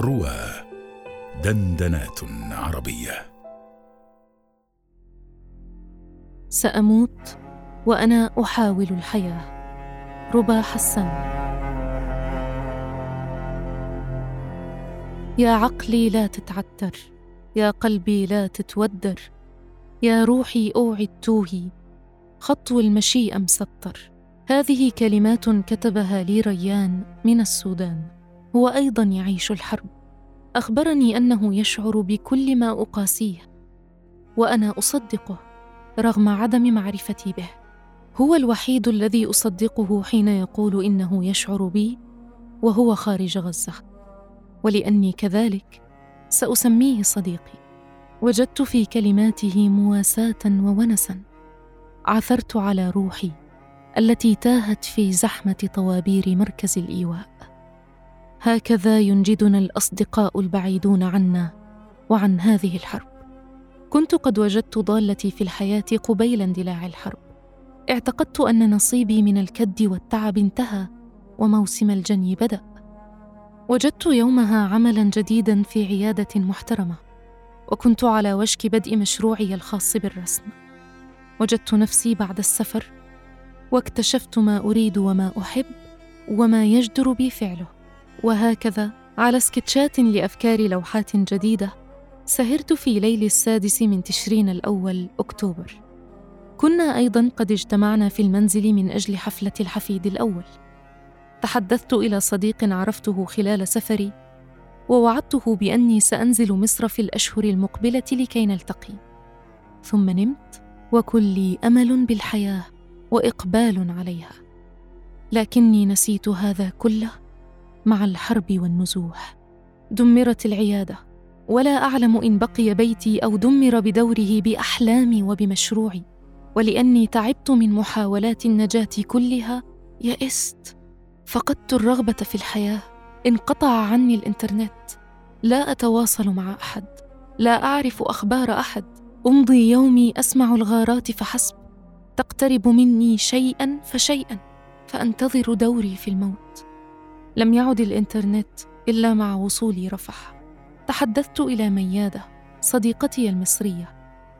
روى دندنات عربية. سأموت وأنا أحاول الحياة. ربا حسان. يا عقلي لا تتعتر يا قلبي لا تتودر يا روحي أوعي التوهي خطو المشيئة مسطر هذه كلمات كتبها لي ريان من السودان. هو أيضا يعيش الحرب. أخبرني أنه يشعر بكل ما أقاسيه وأنا أصدقه رغم عدم معرفتي به. هو الوحيد الذي أصدقه حين يقول إنه يشعر بي وهو خارج غزة. ولأني كذلك سأسميه صديقي. وجدت في كلماته مواساة وونسا. عثرت على روحي التي تاهت في زحمة طوابير مركز الإيواء. هكذا ينجدنا الأصدقاء البعيدون عنا وعن هذه الحرب. كنت قد وجدت ضالتي في الحياة قبيل اندلاع الحرب. اعتقدت أن نصيبي من الكد والتعب انتهى وموسم الجني بدأ. وجدت يومها عملا جديدا في عيادة محترمة. وكنت على وشك بدء مشروعي الخاص بالرسم. وجدت نفسي بعد السفر واكتشفت ما أريد وما أحب وما يجدر بي فعله. وهكذا على سكتشات لأفكار لوحات جديدة سهرت في ليل السادس من تشرين الأول أكتوبر. كنا أيضا قد اجتمعنا في المنزل من أجل حفلة الحفيد الأول. تحدثت إلى صديق عرفته خلال سفري ووعدته بأني سأنزل مصر في الأشهر المقبلة لكي نلتقي. ثم نمت وكلي أمل بالحياة وإقبال عليها. لكني نسيت هذا كله مع الحرب والنزوح. دمرت العيادة. ولا أعلم إن بقي بيتي أو دمر بدوره باحلامي وبمشروعي ولأني تعبت من محاولات النجاة كلها يئست. فقدت الرغبة في الحياة. انقطع عني الإنترنت. لا أتواصل مع أحد. لا أعرف أخبار أحد. أمضي يومي أسمع الغارات فحسب. تقترب مني شيئا فشيئا. فأنتظر دوري في الموت. لم يعد الإنترنت إلا مع وصولي رفح. تحدثت إلى ميادة صديقتي المصرية.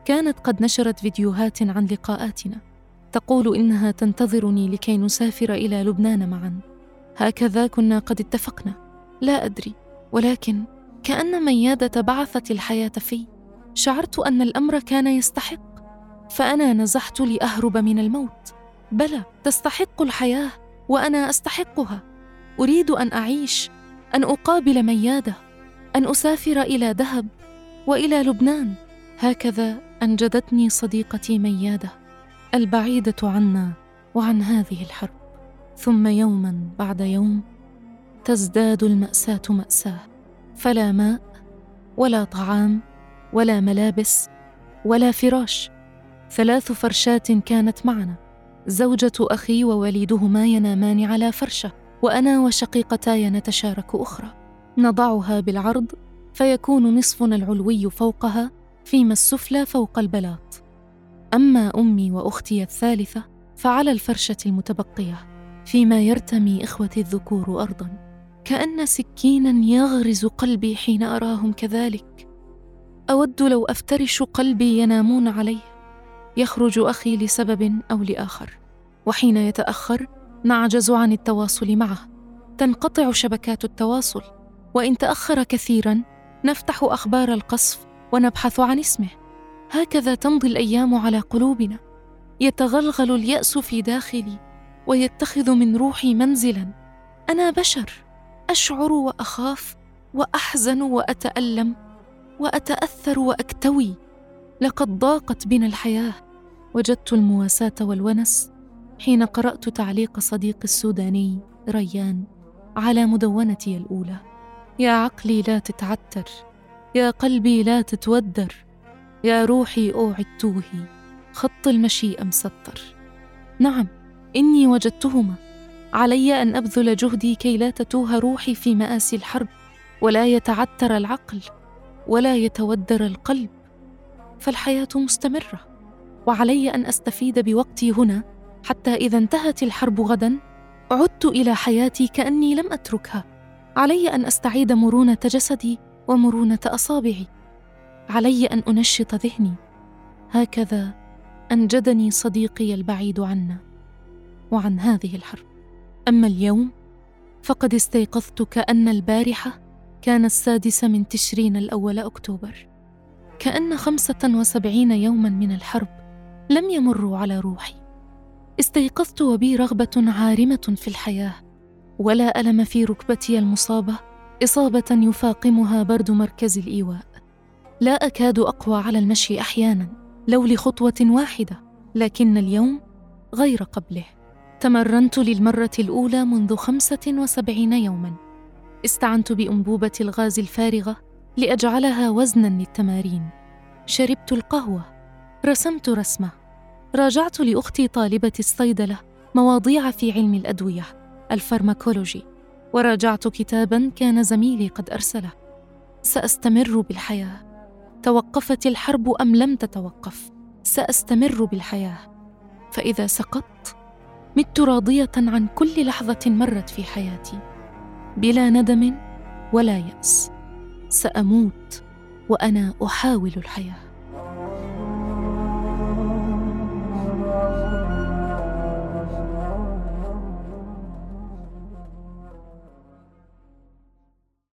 كانت قد نشرت فيديوهات عن لقاءاتنا. تقول إنها تنتظرني لكي نسافر إلى لبنان معا. هكذا كنا قد اتفقنا. لا أدري ولكن كأن ميادة بعثت الحياة في شعرت أن الأمر كان يستحق. فأنا نزحت لأهرب من الموت. بلى تستحق الحياة وأنا أستحقها. أريد أن أعيش أن أقابل ميادة أن أسافر إلى دهب وإلى لبنان. هكذا أنجدتني صديقتي ميادة البعيدة عنا وعن هذه الحرب. ثم يوما بعد يوم تزداد المأساة مأساة فلا ماء ولا طعام ولا ملابس ولا فراش. ثلاث فرشات كانت معنا زوجة أخي ووليدهما ينامان على فرشة. وأنا وشقيقتاي نتشارك أخرى. نضعها بالعرض فيكون نصفنا العلوي فوقها فيما السفلى فوق البلاط. أما أمي وأختي الثالثة فعلى الفرشة المتبقية فيما يرتمي إخوتي الذكور ارضا. كأن سكينا يغرز قلبي حين أراهم كذلك. أود لو أفترش قلبي ينامون عليه. يخرج أخي لسبب أو لآخر وحين يتأخر نعجز عن التواصل معه. تنقطع شبكات التواصل. وإن تأخر كثيرا نفتح أخبار القصف ونبحث عن اسمه. هكذا تمضي الأيام على قلوبنا. يتغلغل اليأس في داخلي ويتخذ من روحي منزلا. أنا بشر أشعر وأخاف وأحزن وأتألم وأتأثر وأكتوي. لقد ضاقت بنا الحياة. وجدت المواساة والونس. حين قرأت تعليق صديقي السوداني ريان على مدونتي الأولى. يا عقلي لا تتعتر يا قلبي لا تتودر يا روحي اوعي التوهي خط المشيئه مسطر نعم إني وجدتهما. علي أن أبذل جهدي كي لا تتوه روحي في مآسي الحرب ولا يتعتر العقل ولا يتودر القلب. فالحياة مستمرة وعلي أن أستفيد بوقتي هنا حتى إذا انتهت الحرب غدا عدت إلى حياتي كأني لم أتركها. علي أن أستعيد مرونة جسدي ومرونة أصابعي. علي أن أنشط ذهني. هكذا أنجدني صديقي البعيد عنا. وعن هذه الحرب. أما اليوم فقد استيقظت كأن البارحة كان السادس من تشرين الأول أكتوبر. كأن خمسة وسبعين يوما من الحرب لم يمروا على روحي. استيقظت وبي رغبة عارمة في الحياة ولا ألم في ركبتي المصابة إصابة يفاقمها برد مركز الإيواء. لا أكاد أقوى على المشي أحيانا لو لخطوة واحدة لكن اليوم غير قبله. تمرنت للمرة الأولى منذ خمسة وسبعين يوما. استعنت بأنبوبة الغاز الفارغة لأجعلها وزنا للتمارين. شربت القهوة رسمت رسمة. راجعت لأختي طالبة الصيدلة مواضيع في علم الأدوية الفارماكولوجي وراجعت كتابا كان زميلي قد أرسله. سأستمر بالحياة. توقفت الحرب أم لم تتوقف؟ سأستمر بالحياة. فإذا سقطت مت راضية عن كل لحظة مرت في حياتي. بلا ندم ولا يأس. سأموت وأنا أحاول الحياة.